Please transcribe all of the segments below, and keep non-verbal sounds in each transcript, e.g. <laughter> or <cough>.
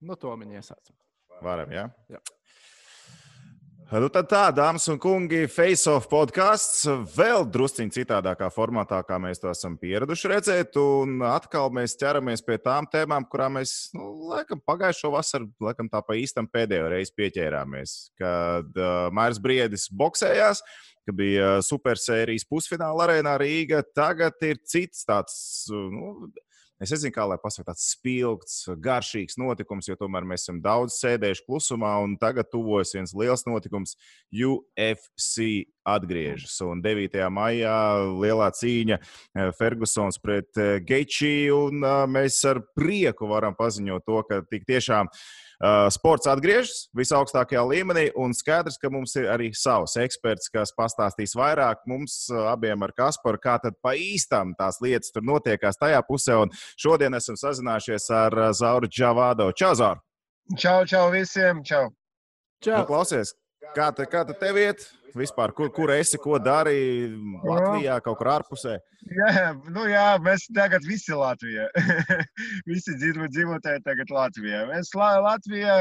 Nu, to viņi iesāca. Varam, jā? Jā. Nu, tad tā, dāmas un kungi, Face-Off podkāsts vēl drusciņā citādākā formātā, kā mēs to esam pieraduši redzēt. Un atkal mēs ķeramies pie tām tēmām, kurām mēs, nu, laikam, pagājušo vasaru, laikam, tā pa īstam pēdējo reizi pieķērāmies. Kad uh, Mairs Briedis boxējās, ka bija supersērijas pusfināla arēnā Rīga. Tagad ir cits tāds. Nu, Es nezinu, kā lai pasakā, tāds spilgts, garšīgs notikums, jo tomēr mēs esam daudz sēdējuši klusumā, un tagad tuvojas viens liels notikums. UFC atgriežas. Un 9. maijā lielā cīņa eh, Fergusons pret eh, Geičī, un eh, mēs ar prieku varam paziņot to, ka tik tiešām Uh, sports atgriežas visaugstākajā līmenī, un skaidrs, ka mums ir arī savs eksperts, kas pastāstīs vairāk mums uh, abiem ar Kasparu, kā tad pa īstam tās lietas tur notiekās tajā pusē. Un šodien esam sazinājušies ar uh, Zauru Čavādo. Čau, Zaur! Čau, čau visiem! Čau! Čau! Nu, klausies, kā, te, kā te tev iet? Vispār, kur, kur esi, ko dari Latvijā, kaut kur ārpusē? Jā, nu jā, mēs tagad visi Latvijā. <laughs> visi dzīvo, dzīvotāji tagad Latvijā. Mēs Latvijā,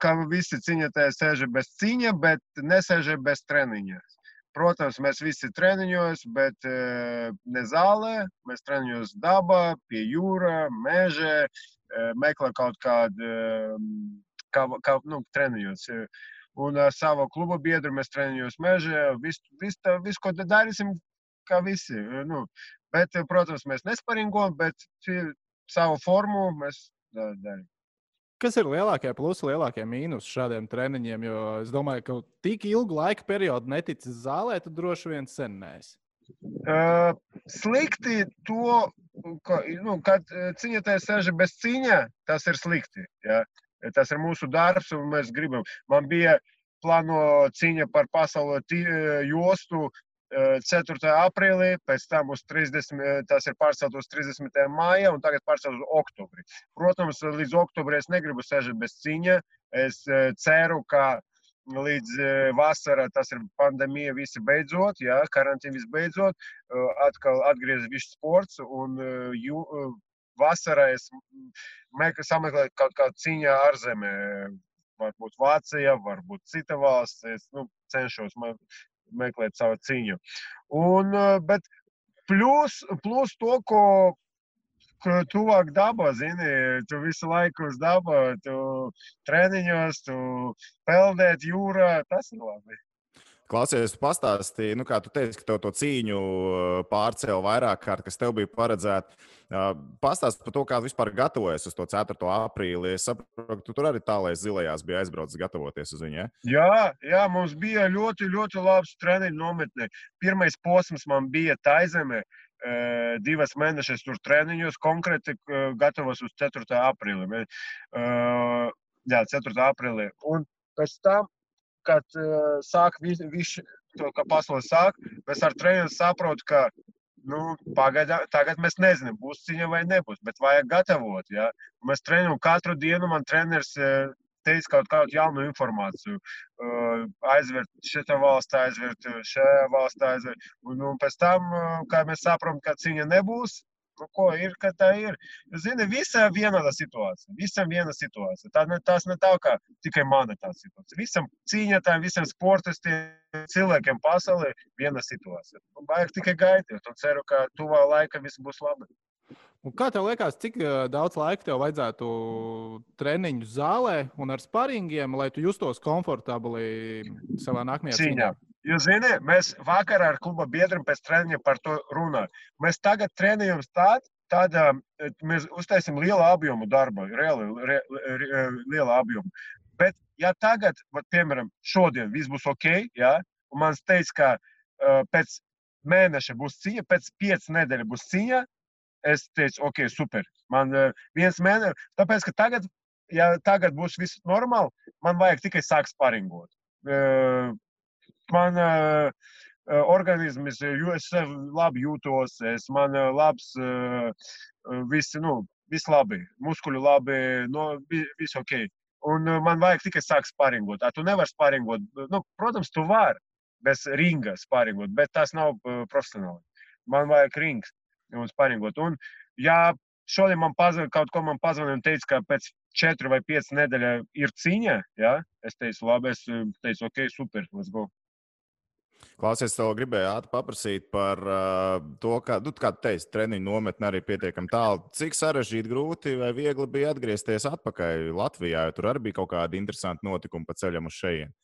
kā visi cīņotāji, sēž bez cīņa, bet nesēž bez treniņa. Protams, mēs visi treniņos, bet ne zālē. Mēs treniņos dabā, pie jūra, meža, meklē kaut kādu, kā, kā nu, treniņos un ar savu klubu biedru mēs trenējāmies mežā. Visu, visu, visu, ko darīsim, kā visi. Nu, bet, protams, mēs nesparingojam, bet savu formu mēs darām. Kas ir lielākie plusi, lielākie mīnusi šādiem treniņiem? Jo es domāju, ka tik ilgu laika periodu neticis zālē, tad droši vien sen nēs. Uh, slikti to, ka, nu, kad cīņotājs sēž bez cīņa, tas ir slikti. Ja? Tas ir mūsu darbs, un mēs gribam. Man bija plāno cīņa par pasaules jostu 4. aprīlī, pēc tam uz 30, tas ir pārcelt uz 30. maija un tagad pārcelt uz oktobri. Protams, līdz oktobrim es negribu sēžot bez cīņa. Es ceru, ka līdz vasarai tas ir pandēmija, visi beidzot, jā, karantīna visbeidzot, atkal atgriezīsies sports un jū, vasarā es sameklēju kaut kādu cīņu ārzemē. Varbūt Vācija, varbūt cita valsts. Es nu, cenšos meklēt savu cīņu. Un, bet plus, plus to, ko tuvāk dabā, zini, tu visu laiku uz dabu, tu treniņos, tu peldēt jūrā, tas ir labi. Klausies, pastāstīji, nu, kā tu teici, ka tev to cīņu pārcēla vairāk kārt, kas tev bija paredzēta. Pastāstiet par to, kā vispār gatavojies uz to 4. aprīli. Es saprotu, tu tur arī tālēs zilajās bija aizbraucis gatavoties uz viņu. Ja? Jā, jā, mums bija ļoti, ļoti labs treniņu nometne. Pirmais posms man bija Taizemē. Divas mēnešus tur treniņos, konkrēti gatavos uz 4. aprīli. Jā, 4. aprīlī. Un pēc tam kad uh, sāk visu, visu to, ka pasaule sāk, mēs ar treneru saprotam, ka nu, pagaidām, tagad mēs nezinām, būs cīņa vai nebūs, bet vajag gatavot. Ja? Mēs trenējam katru dienu, man treneris uh, teica kaut kādu jaunu informāciju. Uh, aizvērt šitā valstī, aizvērt šajā valstī, aizvērt. Un, un pēc tam, kad mēs saprotam, ka cīņa nebūs, Nu, ko ir, ka tā ir? Zini, visam vienāda situācija. Visam viena situācija. Tā, tās ne tā, ka tikai mana tā situācija. Visam cīņotājiem, visam sportistiem, cilvēkiem pasaulē viena situācija. Nu, vajag tikai gaidīt un ceru, ka tuvā laika viss būs labi. Un kā tev liekas, cik daudz laika tev vajadzētu treniņu zālē un ar sparingiem, lai tu justos komfortabli savā nākamajā cīņā? cīņā? Jūs zināt, mēs vakar ar kluba biedriem pēc treniņa par to runājam. Mēs tagad trenējam tādu, tādā, mēs uztaisām lielu apjomu darba, reāli re, re, lielu apjomu. Bet, ja tagad, piemēram, šodien viss būs ok, ja, un man teica, ka uh, pēc mēneša būs cīņa, pēc piecas nedēļas būs cīņa, es teicu, ok, super. Man uh, viens mēnesis, tāpēc, ka tagad, ja tagad būs viss normāli, man vajag tikai sākt sparingot. Uh, man uh, organisms, jo es labi jūtos, es man labs, uh, visi, nu, viss labi, muskuļi labi, no, viss ok. Un man vajag tikai sākt sparingot. A, tu nevari sparingot, nu, protams, tu vari bez ringa sparingot, bet tas nav profesionāli. Man vajag rings un sparingot. Un, ja šodien man pazvanīja, kaut ko man pazvanīja un teica, ka pēc četru vai piecu nedēļu ir cīņa. Ja? Es teicu, labi, es teicu, ok, super, let's go. Klausies, tev gribēju ātri paprasīt par uh, to, kā, nu, kā tu teici, treniņu nometne arī pietiekami tālu. Cik sarežģīti, grūti vai viegli bija atgriezties atpakaļ Latvijā, jo tur arī bija kaut kādi interesanti notikumi pa ceļam uz šejienes.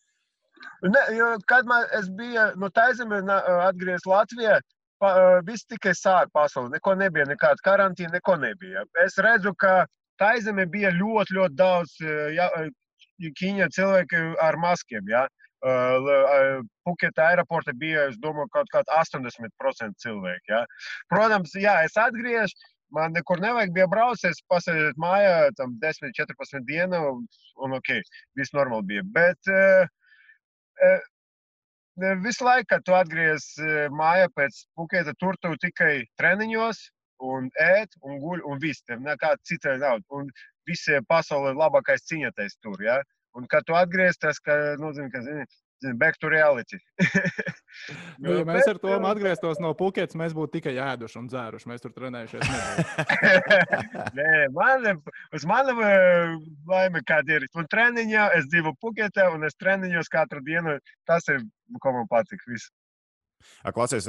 Ne, jo, kad man, es biju no Taizemē atgriezies Latvijā, pa, viss tikai sāk pasauli. Neko nebija, nekāda karantīna, neko nebija. Es redzu, ka Taizemē bija ļoti, ļoti daudz ja, Ķīņa cilvēku ar maskiem. Ja. Puketa aeroporta bija, es domāju, kaut kāda 80% cilvēku. Ja. Protams, jā, es atgriežos. Man nekur nevajag bija braukt, es pasēdēju mājā, tam 10, 14 dienu, un, ok, viss normāli bija. Bet uh, uh, visu laiku, kad tu atgriezies mājā pēc Puketa, tur tu tikai treniņos, un ēt, un guļ, un viss. Tev nekāda cita nav. Un visi pasaulē labākais cīņoties tur. Ja? Un, kad tu atgriezies, tas nozīmē, ka zini, back to reality. nu, ja mēs ar to atgrieztos no Puketas, mēs būtu tikai ēduši un dzēruši. Mēs tur trenējušies. Nē, man, uz mani laime, kāda ir. Un treniņā es dzīvoju Puketā, un es treniņos katru dienu. Tas ir, ko man patīk. Viss. Klausies,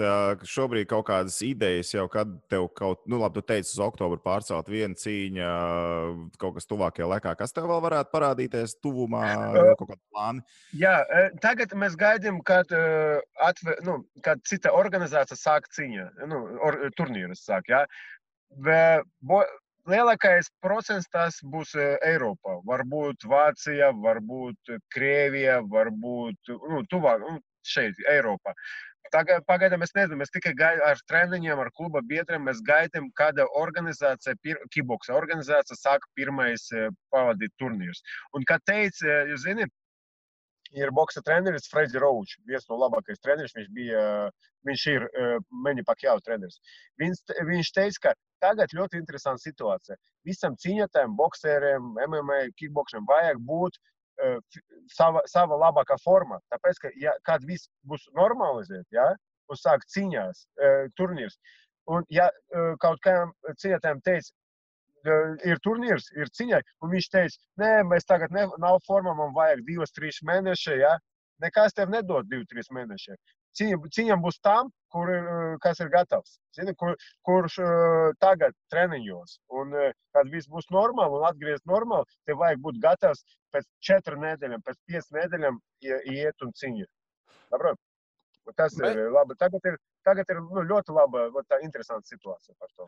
šobrīd kaut kādas idejas jau, kad tev kaut, nu, labi, tu teici, uz oktobru pārcelt vienu cīņu, kaut kas tuvākajā laikā. Kas tev vēl varētu parādīties tuvumā, kaut kāda plāna? Jā, tagad mēs gaidām, kad, atve, nu, kad cita organizācija sāk cīņu, nu, or, turnīrus sāk, jā. Bo, lielākais procents tas būs Eiropā. Varbūt Vācija, varbūt Krievija, varbūt nu, tuvāk, nu, šeit, Eiropā. Tagad, pagaidām es nezinu, mēs tikai gaidām ar treniņiem, ar kluba biedriem. Mēs gaidām, kāda organizācija, kiboksa organizācija sāk pirmais pavadīt turnīrus. Un, kā teica, jūs zināt, ir boxa treneris Freddy Roach, viens no labākajiem treneriem. Viņš, bija, viņš ir uh, Meni Pakjau treneris. Viņš, viņš teica, ka tagad ļoti interesanta situācija. Visam cīņotājiem, boxeriem, MMA, kickboxeriem vajag būt sava, sava labākā forma. Tāpēc, ka, ja, kad viss būs normalizēts, ja, un sāk cīņās, turnīrs, un ja kaut kādam cīņotājam teica, ir turnīrs, ir cīņai, un viņš teica, nē, mēs tagad ne, nav formā, man vajag divas, trīs mēnešus, ja, nekas tev nedod divas, trīs mēnešus cīņa, cīņam būs tam, kur, kas ir gatavs. Zini, kur, kurš uh, tagad treniņos. Un, uh, kad viss būs normāli un atgriezt normāli, tev vajag būt gatavs pēc četru nedēļām, pēc piecām nedēļām iet un cīņa. Saprot? Tas ir labi. Tagad ir, tagad ir nu, ļoti laba, tā interesanta situācija par to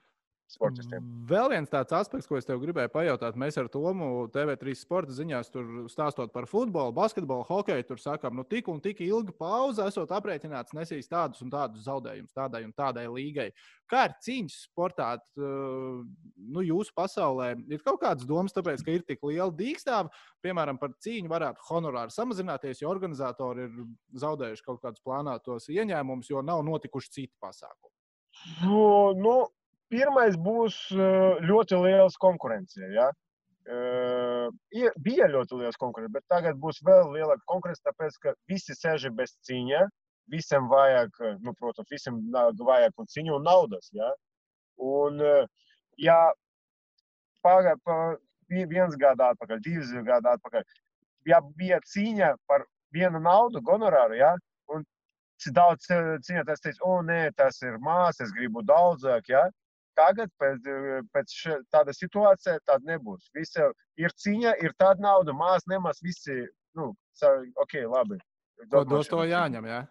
sportistiem. Vēl viens tāds aspekts, ko es tev gribēju pajautāt, mēs ar Tomu TV3 sporta ziņās tur stāstot par futbolu, basketbolu, hokeju, tur sakām, nu tik un tik ilga pauze esot aprēķināts nesīs tādus un tādus zaudējumus tādai un tādai līgai. Kā ir cīņas sportā, nu, jūsu pasaulē? Ir kaut kādas domas, tāpēc, ka ir tik liela dīkstāva, piemēram, par cīņu varētu honorāri samazināties, jo organizatori ir zaudējuši kaut kādus plānotos ieņēmumus, jo nav notikuši citi pasākumi. Nu, nu, pirmais būs ļoti liels konkurence. Ja? Bija ļoti liels konkurence, bet tagad būs vēl lielāka konkurence, tāpēc ka visi sēž bez cīņa. Visam vajag, nu, protams, visam vajag un cīņu un naudas. Ja? Un, ja paga, pa, viens gada atpakaļ, divas gada atpakaļ, ja bija cīņa par vienu naudu, honorāru, ja? un daudz cīņotājs teica, o, nē, tas ir maz, es gribu daudzāk, ja? Tagad, pēc, pēc tāda situācija, tāda nebūs. Visi ir cīņa, ir tāda nauda, maz, nemaz, visi, nu, ok, labi. Ko dos to jāņem, jā?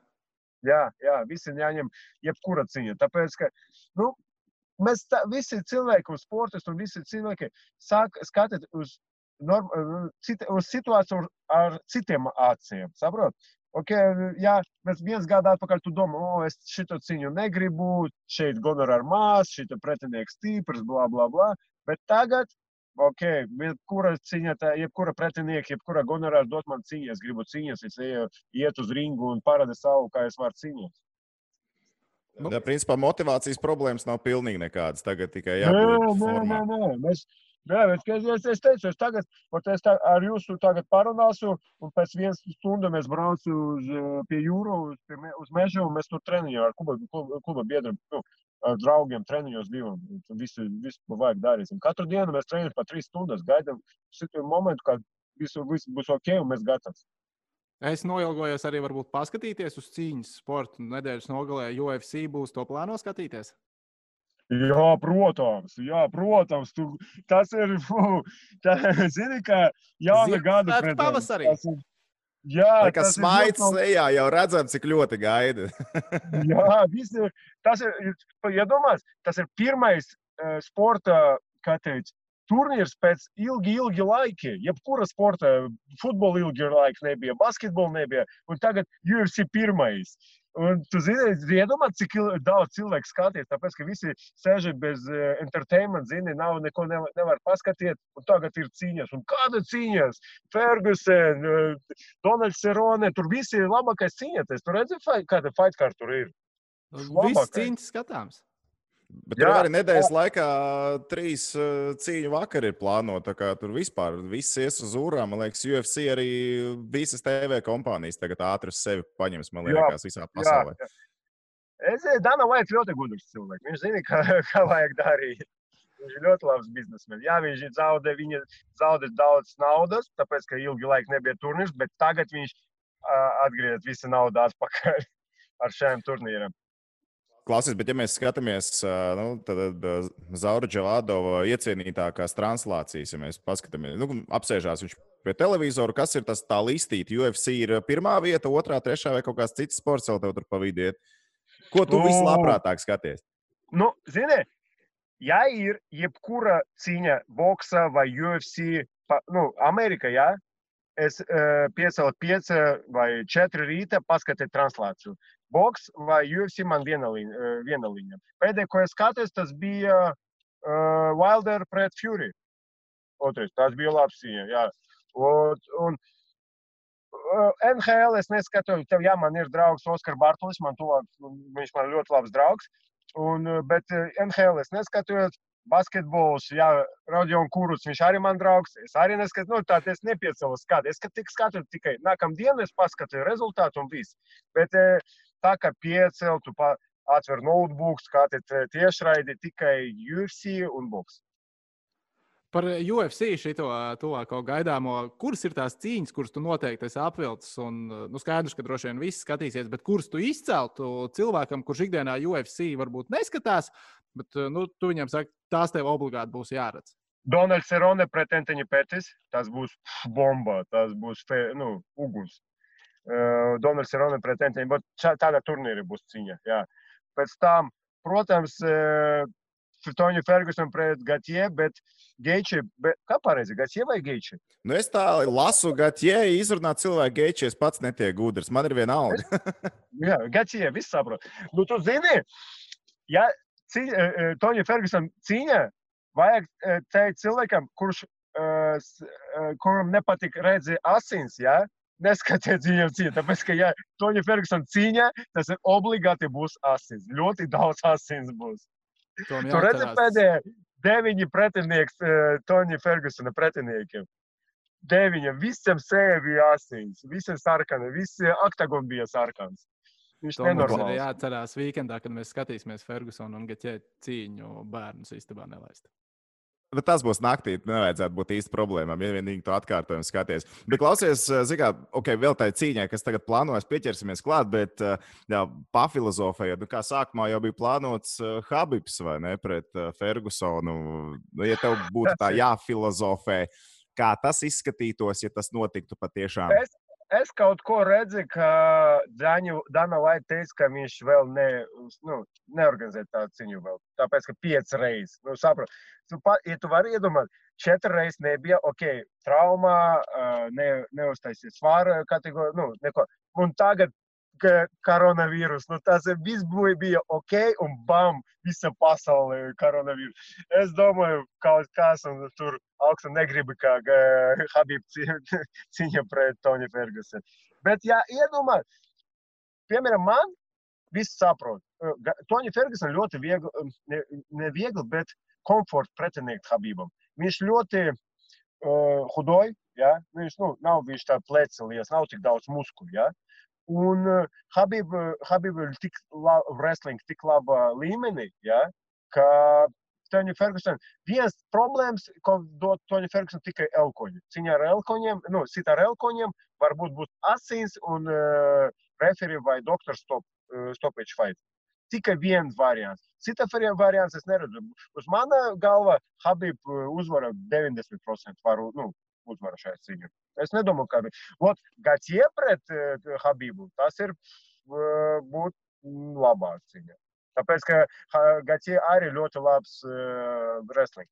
Jā, jā, visi jāņem jebkura cīņa. Tāpēc, ka, nu, mēs tā, visi cilvēki, un sportisti, un visi cilvēki sāk skatīt uz, norm, cita, uz situāciju ar citiem acīm. Saprot? Okay, ja mēs viens gadu atpakaļ tu domā, o, es šito cīņu negribu, šeit gonorārs maz, šeit pretinieks stiprs, bla, bla, bla. Bet tagad, ok, jebkura cīņa, tā, jebkura pretinieka, jebkura gonorārs dot man cīņu, es gribu cīņas, es eju, iet uz ringu un parādu savu, kā es varu cīnīties. Nu, principā motivācijas problēmas nav pilnīgi nekādas. Tagad tikai jābūt. Nē, nē, nē, nē. Mēs, Jā, es, es, es teicu, es tagad es tā, ar tagad parunāšu, un pēc vienas stundas mēs braucam uz, pie jūras, uz, uz meža, un mēs tur treniņojam ar kluba, kluba, kluba biedriem. Nu, ar draugiem treniņos divam. Visu, visu, ko vajag darīt. Un katru dienu mēs treniņojam pa trīs stundas, gaidām šo momentu, kad visu, visu būs ok un mēs gatavi. Es noilgojos arī varbūt paskatīties uz cīņas sportu. Nedēļas nogalē UFC būs to plāno skatīties. Jā, protams, jā, protams tu, tas ir. <laughs> Fu, tā, zini, ka jauna gada pavasarī. Tas ir, jā, Tā kā smaids sejā jau redzam, cik ļoti gaida. <laughs> jā, visi, tas ir, ja domās, tas ir pirmais uh, sporta, kā teikt, turnīrs pēc ilgi, ilgi laiki. Jebkura sporta, futbola ilgi laika nebija, basketbola nebija, un tagad UFC pirmais. Un tu zini, iedomā, cik daudz cilvēku skaties, tāpēc, ka visi sēž bez uh, entertainment, zini, nav neko nevar, nevar paskatīt, un tagad ir cīņas. Un kāda cīņas? Ferguson, uh, Donalds Cerone, tur visi ir labākais cīņoties. Tu redzi, kāda fight card tur ir? Viss cīņas skatāms. Bet tur arī nedēļas laikā trīs uh, cīņu vakari ir plānoti. Tur vispār viss ies uz ūrām. Man liekas, UFC arī visas TV kompānijas tagad ātri sevi paņems. Man liekas, jā, visā pasaulē. Jā, jā. Es zinu, Dana vajag ļoti gudrs cilvēks. Viņš zina, kā, <laughs> kā vajag darīt. Viņš ir ļoti labs biznesmenis. Jā, viņš zaudē, viņa zaudē daudz naudas, tāpēc, ka ilgi laika nebija turnīrs, bet tagad viņš uh, atgriež visu naudu atpakaļ <laughs> ar šiem turnīriem. Klausies, bet ja mēs skatāmies, nu, Zaura Džavādova iecienītākās translācijas, ja mēs paskatāmies, nu, apsēžās viņš pie televizora, kas ir tas tā listīta. UFC ir pirmā vieta, otrā, trešā vai kaut kāds cits sports vēl tur pavīdiet. Ko tu nu, vislabprātāk skaties? Nu, zini, ja ir jebkura cīņa, boxa vai UFC, pa, nu, Amerikā, jā, es uh, piecēlu pieci vai četri rīta, paskatīt translāciju boks vai UFC man viena, eh, līnija. Pēdējais, ko es skatos, tas bija uh, Wilder pret Fury. Otrais, tas bija labs cīņa. Un, un uh, NHL es neskatos, tev, jā, man ir draugs Oskar Bartlis, man tuvāk, viņš man ļoti labs draugs. Un, bet NHL es neskatos, basketbols, jā, Rodions Kurus, viņš arī man draugs. Es arī neskatos, nu, tā es nepiecēlu skatu. Es tik skatu tikai nākamā diena, es paskatu rezultātu un viss. Bet tā kā pieceltu, atver notebook, skatīt tiešraidi tikai UFC un boks. Par UFC šito tuvāko gaidāmo, kuras ir tās cīņas, kuras tu noteikti esi apvilcis? Un, nu, skaidrs, ka droši vien viss skatīsies, bet kuras tu izceltu cilvēkam, kurš ikdienā UFC varbūt neskatās, bet nu, tu viņam saki, tās tev obligāti būs jāredz. Donalds Cerone pret Antoni Pētis, tas būs bomba, tas būs nu, uguns. Eh, Donalds ir Rona pretendenti, bet tāda turnīra būs cīņa. Jā. Pēc tam, protams, eh, Toņu Fergusonu pret Gatie, bet Geiči, bet kā pareizi, Gatie vai Geiči? Nu, es tā lasu Gatie, izrunāt cilvēku Geiči, es pats netieku gudrs, man ir viena alga. jā, Gatie, viss saprot. Nu, tu zini, ja cī, eh, Toņu Fergusonu cīņa, vajag teikt cilvēkam, kurš, kuram nepatīk redzi asins, ja? neskatiet viņam cīņu. Tāpēc, ka, ja Toņa Fergusona cīņā, tas ir obligāti būs asins. Ļoti daudz asins būs. Tur redzat, pēdējie deviņi pretinieks uh, Toņa Fergusona pretiniekiem. Deviņi, visam sēja bija asins, visi sarkani, visi oktagon bija sarkans. Viņš nenormāls. Ir jāatcerās weekendā, kad mēs skatīsimies Fergusonu un Gaķē cīņu bērnus istabā nelaist. Bet tas būs naktī. Nevajadzētu būt īsti problēmām, ja vienīgi to atkārtojumu skaties. Bet, klausies, zigā, ok, vēl tā cīņā, kas tagad plānojas, pieķersimies klāt, bet jā, pafilozofējot, nu, kā sākumā jau bija plānots uh, Habibs vai ne pret Fergusonu. Nu, ja tev būtu tā jāfilozofē, kā tas izskatītos, ja tas notiktu patiešām? Es, es kaut ko redzu, ka Daņu, Dana Vaita teica, ka viņš vēl ne, nu, neorganizē tādu ciņu vēl. Tāpēc, ka pieci reizes, nu, saprot, tu, pa, ja tu vari iedomāt, četri reizes nebija, ok, traumā, ne, neuztaisīja svāra kategoriju, nu, neko. Un tagad koronavīrus. Nu, tas viss bija ok, un bam, visa pasaule ir koronavīrus. Es domāju, kaut kas tur augstu negribu, kā Habib cīņa pret Toni Fergusonu. Bet, ja iedomā, piemēram, man viss saprot. Toni Ferguson ļoti viegli, ne, ne viegli, bet komforta pretinieks Habibam. Viņš ļoti uh, hudoj, ja? viņš nu, nav viņš tā plecelies, nav tik daudz muskuļu. Ja? Un uh, Habib, Habib ir tik labi, wrestling, tik labā līmenī, ja, ka Toņa Fergusona. Viens problēmas, ko dod Toņa Fergusona tikai elkoņi. Ciņā ar elkoņiem, nu, sit ar elkoņiem, varbūt būs asins un uh, referī vai doktors stop, uh, stoppage fight. Tikai viens variants. Cita variants es neredzu. Uz mana galva Habib uzvara 90% varu, nu, uzvara šajā cīņā. Es nedomāju, ka Ot, Gatie pret uh, Habibu tas ir uh, būt labāk cīņa. Tāpēc, ka Gatie arī ļoti labs uh, wrestling.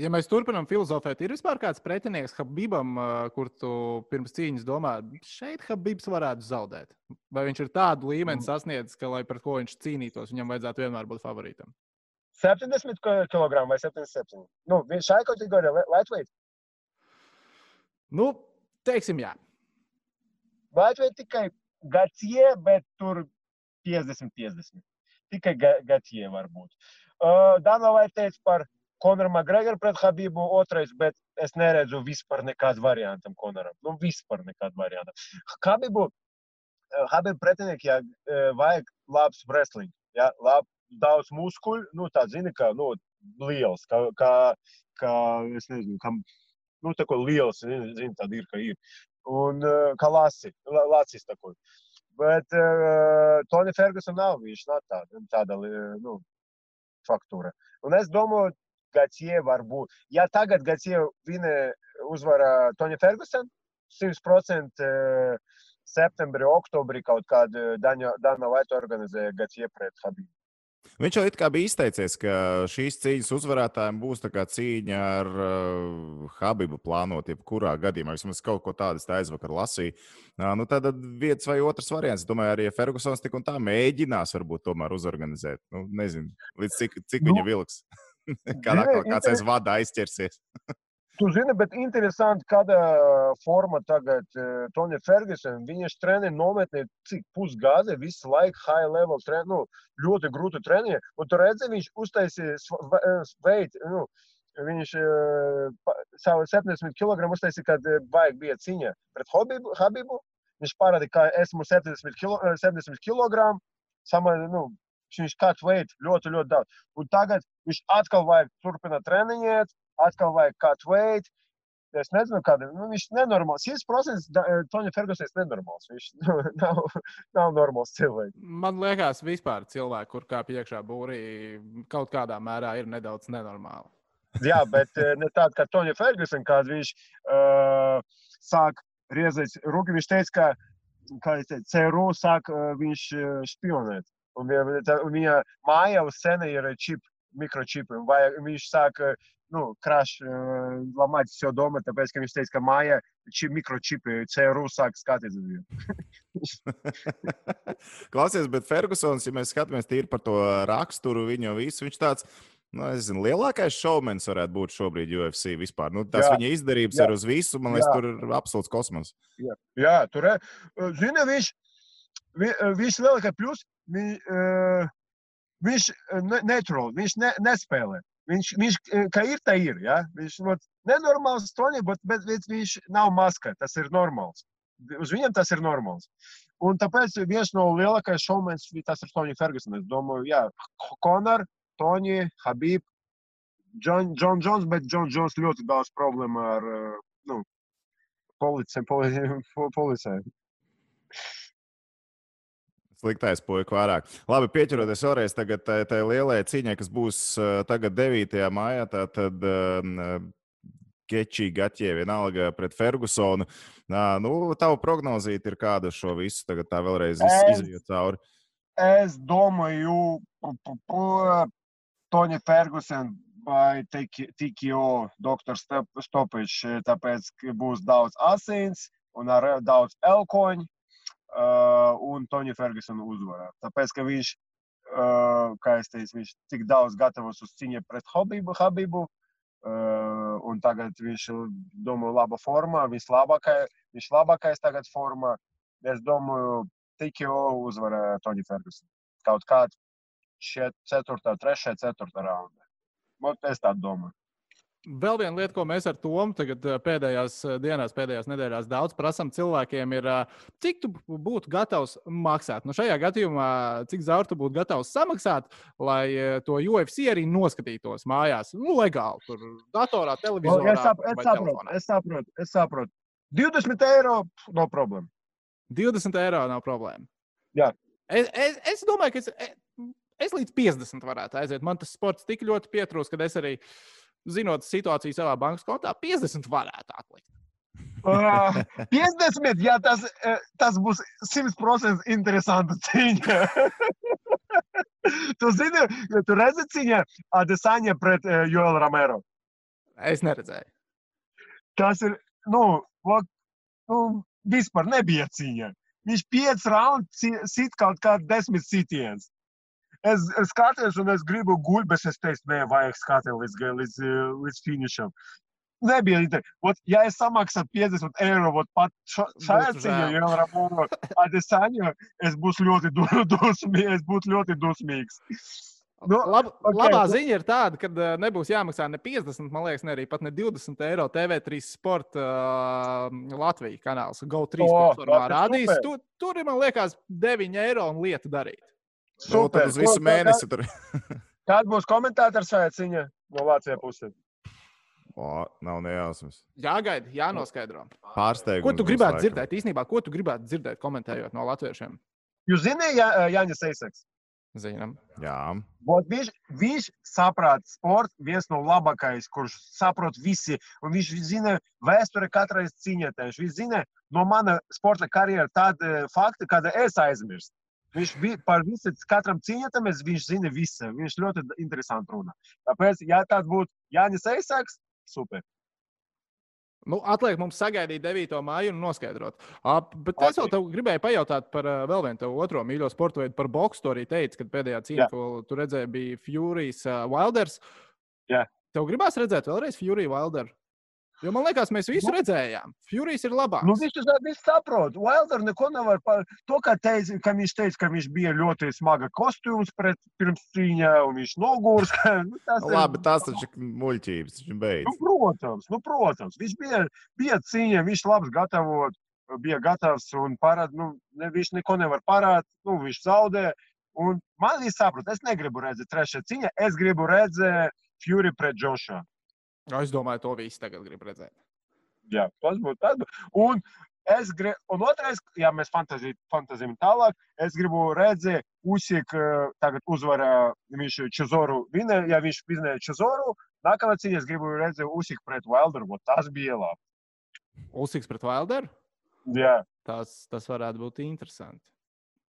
Ja mēs turpinām filozofēt, ir vispār kāds pretinieks Habibam, kur tu pirms cīņas domā, šeit Habibs varētu zaudēt? Vai viņš ir tādu līmeni mm. sasniedzis, ka, lai par ko viņš cīnītos, viņam vajadzētu vienmēr būt favorītam? 70 kg vai 77? Nu, šai kategorijai lightweight? Nu, teiksim, jā. Lightweight tikai Gatie, bet tur 50-50. Tikai Gatie var būt. Uh, Dana vai teica par Konoru Makgregoru pret Habibu otrais, bet es neredzu vispār nekādu variantu Konoram. Nu, vispār nekādu variantu. Habibu, Habibu pretiniekiem ja, vajag labs wrestling. Ja, lab, daudz muskuļu, nu, tā zini, ka, nu, liels, kā, kā, kā es nezinu, kam, nu, tā kā liels, zini, tāda ir, ka ir. Un kā lasi, lacis tā kā. Bet uh, Tony Ferguson nav, viņš nav tāda, tāda nu, faktūra. Un es domāju, Gatie var būt. Ja tagad Gatie vinē uzvara Tony Ferguson, 100% septembrī, oktobrī kaut kāda Dana Vaita organizēja Gatie pret Habibu. Viņš jau kā bija izteicies, ka šīs cīņas uzvarētājiem būs cīņa ar uh, Habibu plānot, jebkurā gadījumā. Vismaz kaut ko tādu aizvakar lasīju. Uh, nu, tad viens vai otrs variants. Domāju, arī Fergusons tik un tā mēģinās varbūt tomēr uzorganizēt. Nu, nezinu, līdz cik, cik nu, viņa vilks. <laughs> Kādā kāds aiz vada aizķersies. Tu zini, bet interesanti, kāda forma tagad uh, Tonija Fergusona. Viņš trenē nometnē cik pusgadi, visu laiku high level trenē, nu, ļoti grūti trenē. Un tu redzi, viņš uztaisīja veidu, nu, viņš uh, savu 70 kg uztaisīja, kad uh, vajag bija cīņa pret Habibu. Habibu. Viņš parādīja, ka esmu 70 kg, 70 kg sama, nu, viņš katru veidu ļoti, ļoti daudz. Un tagad viņš atkal vajag turpināt treniņot atkal vajag kādu veidu. Es nezinu, kāda nu, viņš ir nenormāls. 100% Toņa Fergusons ir nenormāls. Viņš <laughs> nav, nav normāls cilvēks. Man liekas, vispār cilvēki, kur kāpj iekšā būrī, kaut kādā mērā ir nedaudz nenormāli. Jā, bet ne tāda kā Toņa Fergusons, kad viņš uh, sāk riezēt rūkļus. Viņš teica, ka kā teicu, CRU sāk uh, viņš špionēt. Un viņa, viņa māja uz sena ir čip, mikročipi. Vai viņš sāk nu, krāšņi uh, ламать все дома, tāpēc, ka viņš teica, ka mājā šī mikročipi CRU sāk skatīties. Klausies, bet Fergusons, ja mēs skatāmies tīri par to raksturu, viņu visu, viņš tāds. Nu, es zinu, lielākais šovmenis varētu būt šobrīd UFC vispār. Nu, tas jā, viņa izdarības jā, ir uz visu, man liekas, jā. tur ir absolūts kosmos. Jā, jā tur ir. Zini, viņš, vi, viņš lielākais plus, vi, uh, viņš netrol, viņš ne, nespēlē. Viņš, viņš kā ir, tā ir. Ja? Viņš ir nenormāls Toņi, bet, bet, bet viņš nav maska. Tas ir normāls. Uz viņiem tas ir normāls. Un tāpēc viens no lielākajiem šovmenis tas ir Toņi Ferguson. Es domāju, jā, Konor, Toņi, Habib, John, John Jones, bet John Jones ļoti daudz problēmu ar nu, policiju. Polici, Sliktais puika vairāk. Labi, pieķeroties vēlreiz tagad tai, lielajai cīņai, kas būs tagad 9. maijā, tad uh, Kečī, Gaķie, vienalga pret Fergusonu. Nu, tavu prognozīt ir kāda šo visu tagad tā vēlreiz izjūt cauri? Es domāju, Toņa Fergusona vai TKO doktors Stopičs, tāpēc, būs daudz asins un ar daudz elkoņu uh, un Toņa Fergusona uzvarā. Tāpēc, ka viņš, uh, kā es teicu, viņš tik daudz gatavs uz cīņu pret Habibu, Habibu uh, un tagad viņš, domāju, laba formā, vislabākais, viņš labākais tagad formā. Es domāju, TKO uzvarā Toņa Fergusona. Kaut kādā 4, 3, 4 raundā. Es tā domāju. Vēl viena lieta, ko mēs ar Tomu tagad pēdējās dienās, pēdējās nedēļās daudz prasām cilvēkiem, ir, cik tu būtu gatavs maksāt. Nu, šajā gadījumā, cik zaudēt tu būtu gatavs samaksāt, lai to UFC arī noskatītos mājās. Nu, legāli, tur datorā, televizorā. Es, sap, es, saprotu, es saprotu, es saprotu. 20 eiro nav problēma. 20 eiro nav problēma. Jā. Es, es, es domāju, ka es, es līdz 50 varētu aiziet. Man tas sports tik ļoti pietrūks, ka es arī. Uh, zinot situāciju savā bankas kontā, 50 varētu atlikt. Uh, 50, jā, tas, tas būs 100% interesanta cīņa. tu zini, tu redzi cīņu Adesanya pret uh, Joelu Romero. Es neredzēju. Tas ir, nu, va, nu vispār nebija cīņa. Viņš 5 raundus sit kaut kādā desmit sitiens es, es skatos, un es gribu guļ, bet es teicu, nē, vajag skatīties līdz, līdz, līdz finišam. Nebija ideja. Ja es samaksātu 50 eiro pat šajā cīņā, jau Ramonu Adesāņu, es būtu ļoti <laughs> dusmīgs. Es būtu ļoti dusmīgs. Nu, Lab, okay. Labā ziņa ir tāda, ka uh, nebūs jāmaksā ne 50, man liekas, ne arī pat ne 20 eiro. TV3 sporta uh, Latvijas kanāls GO3 oh, rādīs. Tur, tur ir, man liekas, 9 eiro un lieta darīt. Super. Nu, uz visu mēnesi tur. <laughs> Kāda būs komentātors ciņā no Vācijas puses? O, nav nejausmas. Jāgaida, jānoskaidro. Pārsteigums. Ko tu gribētu laikam. dzirdēt? Īsnībā, ko tu gribētu dzirdēt, komentējot no latviešiem? Jūs zināt, Jā, Jānis Eiseks? Zinām. Jā. Bot, viņš, viņš saprot sports, viens no labākajiem, kurš saprot visi. Un viņš zina vēsture katrai cīņotājai. Viņš zina no mana sporta karjeras tādu faktu, kādu es aizmirstu. Viņš bija par visu, katram cīņotam, viņš zina visu. Viņš ļoti interesanti runā. Tāpēc, ja tāds būtu Jānis Eisāks, super. Nu, atliek mums sagaidīt 9. māju un noskaidrot. Uh, bet okay. es jau tev gribēju pajautāt par uh, vēl vienu otro mīļo sporta veidu, par boksu. Tu arī teici, ka pēdējā cīņa, yeah. ko tu redzēji, bija Furijas uh, Wilders. Yeah. Tev gribās redzēt vēlreiz Furiju Wilderu? Jo man liekas, mēs visu nu, redzējām. Furijas ir labāks. Nu, viņš to saprot. Wilder neko nevar par to, ka, teica, ka viņš teica, ka viņš bija ļoti smaga kostūms pret pirms cīņā, un viņš nogurs. <laughs> nu, tas ir labi, tas taču ir muļķības. Nu, protams, nu, protams, viņš bija, bija cīņa, viņš labs gatavot, bija gatavs un parād, nu, ne, viņš neko nevar parādīt, nu, viņš zaudē. Un man ir saprot, es negribu redzēt trešā cīņa, es gribu redzēt Fury pret Džošu. Es domāju, to visi tagad grib redzēt. Jā, tas būtu tas. Un, es gribu, un otrais, ja mēs fantazējam tālāk, es gribu redzēt, Usik tagad uzvarā viņš Čezoru vinē, ja viņš vinēja Čezoru, nākamā cīņa es gribu redzēt Usik pret Wilderu, tas bija labi. Usiks pret Wilderu? Jā. Tas, tas varētu būt interesanti.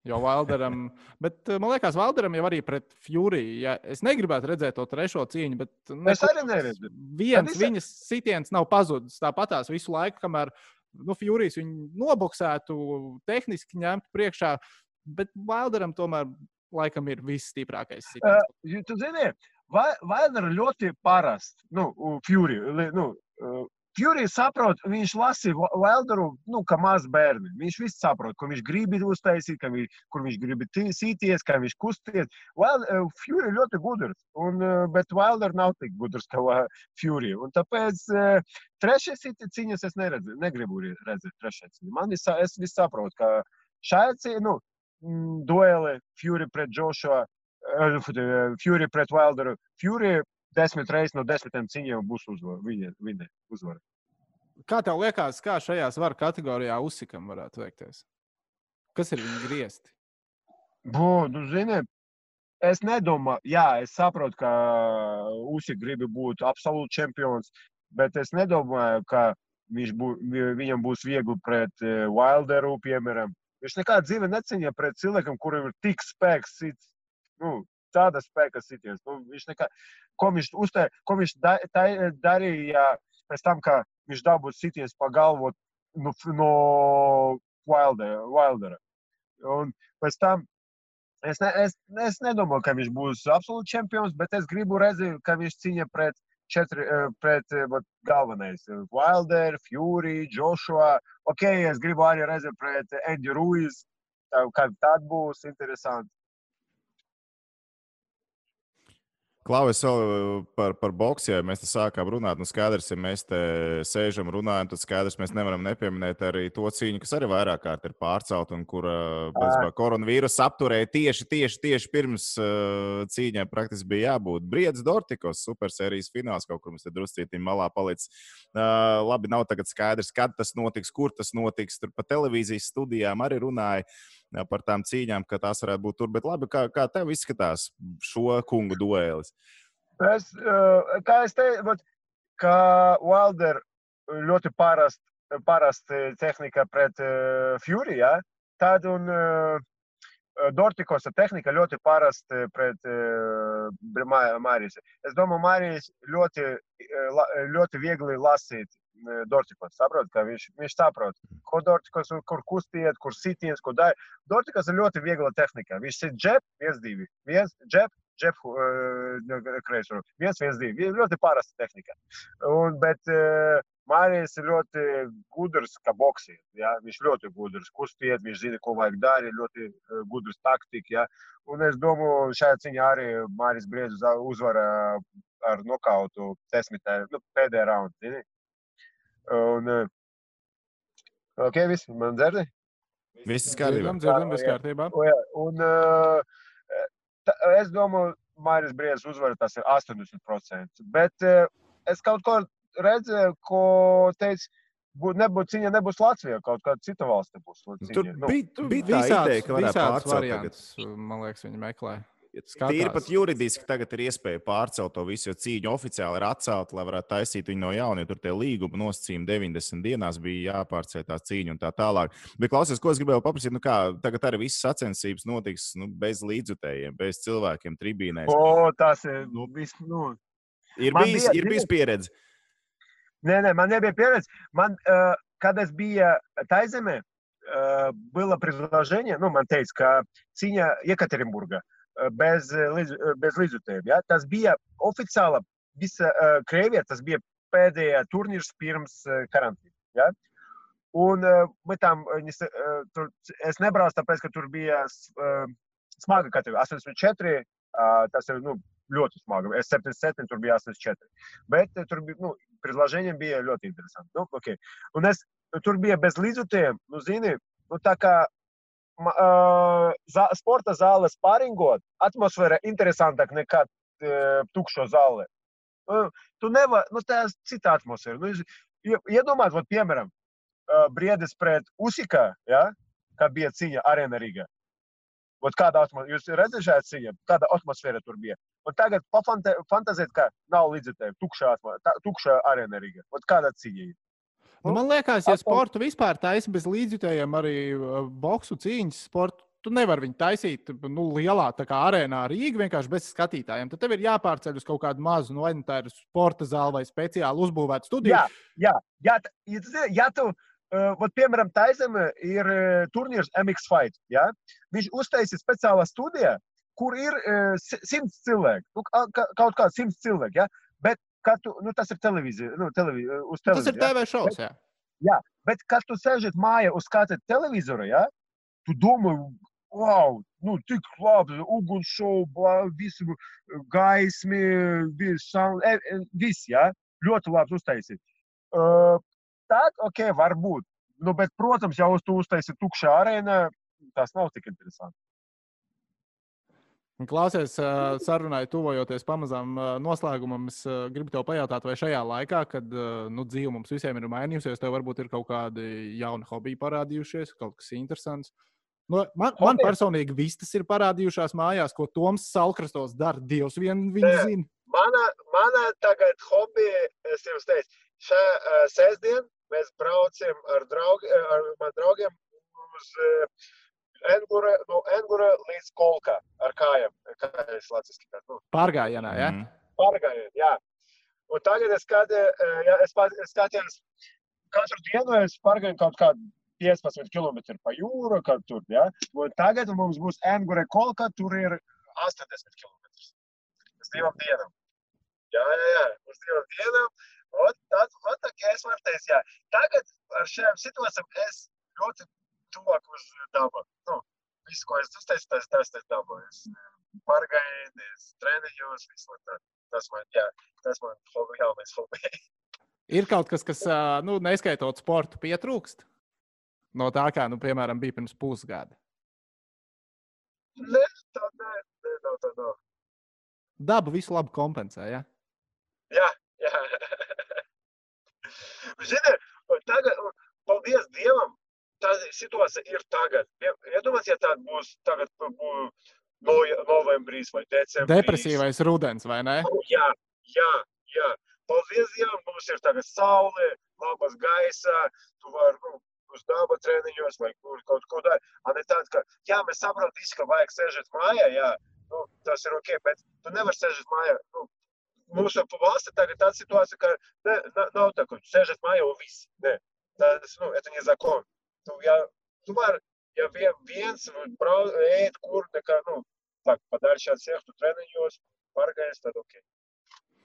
Jo Valderam, bet eh, man liekas, Valderam jau arī pret Fury. Ja, es negribētu redzēt to trešo cīņu, bet ne, es arī neredzu. Viens es... viņas sitiens nav pazudis tāpatās visu laiku, kamēr nu, Furijs viņu noboksētu, tehniski ņemtu priekšā. Bet Valderam tomēr laikam ir visstiprākais sitiens. Uh, tu zini, Valdera ļoti parasts. Nu, Fury, nu, Fury saprot, viņš lasīja Wilderu, nu, kā maz bērni. Viņš viss saprot, ko viņš grib uztaisīt, viņš, kur viņš grib sīties, kā viņš kusties. Uh, Fury ļoti gudrs, un, uh, bet Wilder nav tik gudrs kā. Un tāpēc uh, trešais cīņas es neredzu, negribu redzēt trešajā cīņā. Man ir, es viss saprotu, ka šajā cīņā, nu, mm, dueli Fury pret Joshua, uh, Fury pret Wilderu. Fury desmit reizes no desmitiem cīņām būs uzvara. Viņa, viņa uzvara. Kā tev liekas, kā šajā svaru kategorijā uzsikam varētu veikties? Kas ir viņa griezti? Bū, nu, zini, es nedomāju, jā, es saprotu, ka Usik grib būt absolūts čempions, bet es nedomāju, ka viņš bū, viņam būs viegli pret uh, Wilderu, piemēram. Viņš nekādā dzīvē neciņā pret cilvēkam, kuram ir tik spēks, nu, tāda spēka sities. Nu, viņš nekā, ko viņš, uztē, ko viņš da, tā, darīja pēc tam, kad viņš dabūja sitiens pa galvu nu, no Wildera. Wildera. Un pēc tam es, ne, es, es nedomāju, ka viņš būs absolūts čempions, bet es gribu redzēt, ka viņš cīņa pret četri, eh, pret vat, galvenais. Wilder, Fury, Joshua. Ok, es gribu arī redzēt pret Eddie Ruiz. Tā, kad tad būs interesanti. Klauvis vēl par, par boxu, ja mēs te sākām runāt. Nu, skaidrs, ja mēs te sēžam, runājam, tad skaidrs, mēs nevaram nepieminēt arī to cīņu, kas arī vairāk kārt ir pārcelta un kura uh, koronavīrusa apturēja tieši, tieši, tieši pirms uh, cīņai praktiski bija jābūt. Briedis Dortikos supersērijas fināls kaut kur mums te druscītī malā palicis. Uh, labi, nav tagad skaidrs, kad tas notiks, kur tas notiks. Tur pa televīzijas studijām arī runāja. Uh, par tām cīņām, ka tās varētu būt tur. Bet labi, kā, kā tev izskatās šo kungu duelis? Es, kā es teicu, ka Wilder ļoti parasti parast tehnika pret Fury, ja? tad un Dortikosa tehnika ļoti parasti pret Mārijas. Es domāju, Mārijas ļoti, ļoti viegli lasīt Dortikos. Saprot, ka viņš, viņš saprot, ko Dortikos, kur kustiet, kur sitiens, ko dara. Dortikos ir ļoti viegla tehnika. Viņš ir džep, viens, divi. Viens, džep, džep, uh, kreisuru. Viens, viens, divi. Viņš ļoti parasta tehnika. Un, bet uh, Mārijas ir ļoti gudrs, kā boksī. Ja? Viņš ļoti gudrs, kustiet, viņš zina, ko vajag darīt, ļoti uh, gudrs taktika. Ja? Un es domāju, šajā ciņā arī Mārijas Briezus uzvara ar nokautu desmitē, nu, pēdējā raundā. Un, eh, ok, viss, man dzirdi? Viss ir kārtībā. Dzirdam, viss kārtībā. Un, uh, tā, es domāju, Mairis Briedis uzvar tas ir 80%. Bet uh, es kaut ko redzēju, ko teica, būt, nebūt, cīņa nebūs Latvijā, kaut kāda cita valsts būs. Tur nu, bija, bija tā ideja, ka varētu pārcelt. Man liekas, viņi meklē Tīri pat juridiski tagad ir iespēja pārcelt to visu, jo cīņa oficiāli ir atcelta, lai varētu taisīt viņu no jauna. Tur tie līguma nosacījumi 90 dienās bija jāpārceļ tā cīņa un tā tālāk. Bet, klausies, ko es gribēju paprasīt, nu kā tagad arī visas sacensības notiks nu, bez līdzutējiem, bez cilvēkiem tribīnēs. O, tas ir. Nu, vis, nu. Ir, bijis, bija, ir bijis pieredze. Nē, nē, man nebija pieredze. Man, uh, kad es biju Taizemē, uh, было предложение, nu, man teica, ka cīņa Jekaterimburga. Uh, bez, bez līdzjutējiem. Ja? Tas bija oficiāli visa uh, Krievija, tas bija pēdējā turnīrs pirms uh, karantīnas. Ja? Un uh, tam, uh, tur, es nebraucu, tāpēc, ka tur bija uh, smaga kategorija. 84, uh, tas ir nu, ļoti smaga. Es 77, tur bija 84. Bet uh, tur bija, nu, предложение bija ļoti interesanti. Nu, okay. Un es tur bija bez līdzjutējiem, nu, zini, nu, tā kā uh, sporta zāles pāringot, atmosfēra interesantāka nekā uh, tukšo zāli. Uh, tu nevari, nu, tā ir cita atmosfēra. Nu, iedomājieties, piemēram, Briedis pret Usika, ja, kad bija cīņa arēna Rīgā. Ot kāda atmosfēra, jūs redzat cīņā, kāda atmosfēra tur bija. Un tagad pafantazēt, ka nav līdzekļu, tukšā, tukšā arēna Rīgā. Ot kāda cīņa ir. Nu, man liekas, ja sportu vispār taisa bez līdzjutējiem, arī uh, boxu cīņas sportu, tu nevari viņu taisīt nu, lielā arēnā Rīgā vienkārši bez skatītājiem. Tad tev ir jāpārceļ uz kaut kādu mazu, nu, vai nu tā ir sporta zāle vai speciāli uzbūvēta studija. Jā, jā, jā, ja tu, uh, vat, piemēram, Taisam ir uh, turnīrs MX Fight. Ja? Viņš uztaisīja speciālā studijā, kur ir uh, simts cilvēku, nu, kaut kāds simts cilvēku. Ja? Bet tu, nu, tas ir televīzija, nu, televi, uz televīzijas. Tas ir TV šovs, jā. Jā, bet kad tu sēžat mājā uz skata televizoru, ja, tu domā, wow, nu, tik labi, ugunsšovu, visu gaismi, visu, e, e, viss, ja, ļoti labi uztaisīt. Uh, tad, ok, varbūt. Nu, bet, protams, ja uz tu uztaisi tukšā arēnā, tas nav tik interesanti. Klausies, sarunai tuvojoties pamazām noslēgumam, es gribu tev pajautāt, vai šajā laikā, kad nu, dzīve mums visiem ir mainījusies, tev varbūt ir kaut kādi jauni hobiji parādījušies, kaut kas interesants. Nu, man, man personīgi viss tas ir parādījušās mājās, ko Toms Salkrastos dara. Dievs vien viņu zina. Mana, mana tagad hobija, es jums teicu, šajā uh, sestdien mēs braucam ar, draug, ar draugiem uz uh, Engura, no Engura līdz Kolkā ar kājām. Kājas latviski. Nu. Pārgājienā, jā? Ja? Mm. Pārgājienā, jā. Un tagad es, kad, ja, es, es skatījos, katru dienu es pārgāju kaut kādu 15 km pa jūru, kad tur, jā. Ja? Un tagad mums būs Engura Kolkā, tur ir 80 km. Uz divām dienām. Jā, jā, jā, uz divām dienām. Un tad, un tā, es varu teikt, jā. Tagad ar šiem situācijām es ļoti tuvāk uz dabu. Nu, visu, ko es uzteicu, tas tas ir dabā. Es pārgājienies, treniņos, visu tā. Tas man, jā, tas man hobi, galvenais hobi. Ir kaut kas, kas, nu, neskaitot sportu, pietrūkst no tā, kā, nu, piemēram, bija pirms pusgada. Nē, tā nē, nē, nav tā nav. Daba visu labi kompensē. Ja? Jā, jā. <laughs> Zini, un tagad, paldies Dievam, tā situācija ir tagad. Iedomājieties, ja tāda būs tagad, būs novembrīs vai decembrī. Depresīvais rudens, vai ne? Jā, jā, jā. Paldies Dievam, mums ir tagad saule, labas gaisa, tu vari nu, uz daba treniņos vai kur kaut ko tādu. Ne tāds, ka, jā, mēs saprotam, visi, ka vajag sēžot mājā, jā, nu, tas ir ok, bet tu nevari sēžot mājā. Nu, mūsu valsts tagad tāda situācija, ka ne, na, nav tā, ka tu sēžat mājā un viss. Ne, tas, nu, это не закон. Tu, ja, tomēr, ja vien, viens brauc, ēd, kur, nekā, nu, tā, padalšāt sēžtu treniņos, pārgājis, tad ok.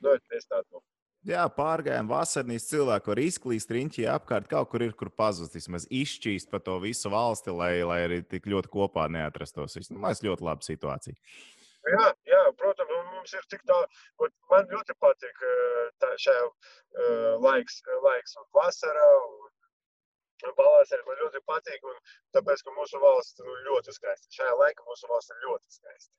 Nu, es tādu. Nu. Jā, pārgājām vasarnīs cilvēku var izklīst riņķī apkārt, kaut kur ir, kur pazust, vismaz izšķīst pa to visu valsti, lai, lai arī tik ļoti kopā neatrastos. Nu, man liekas, ļoti laba situācija. Jā, jā, protams, mums ir tik tā, man ļoti patīk tā šajā uh, laiks, laiks un vasarā, un pavasarī man ļoti patīk, un tāpēc, ka mūsu valsts nu, ļoti skaista. Šajā laikā mūsu valsts ir ļoti skaista.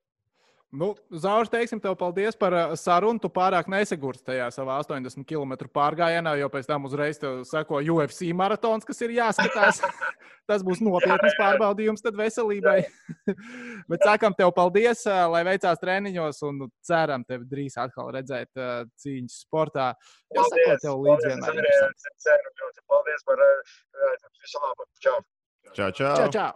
Nu, Zauž, teiksim, tev paldies par uh, sarunu. Tu pārāk nesagursti tajā savā 80 km pārgājienā, jo pēc tam uzreiz seko UFC maratons, kas ir jāskatās. Tas būs nopietns pārbaudījums veselībai. Bet sakām tev paldies, uh, lai veicās treniņos, un ceram tevi drīz atkal redzēt uh, cīņas sportā. Jā, paldies, tev līdz vienmēr. Paldies par visu labu. Čau! Čau, čau! čau, čau.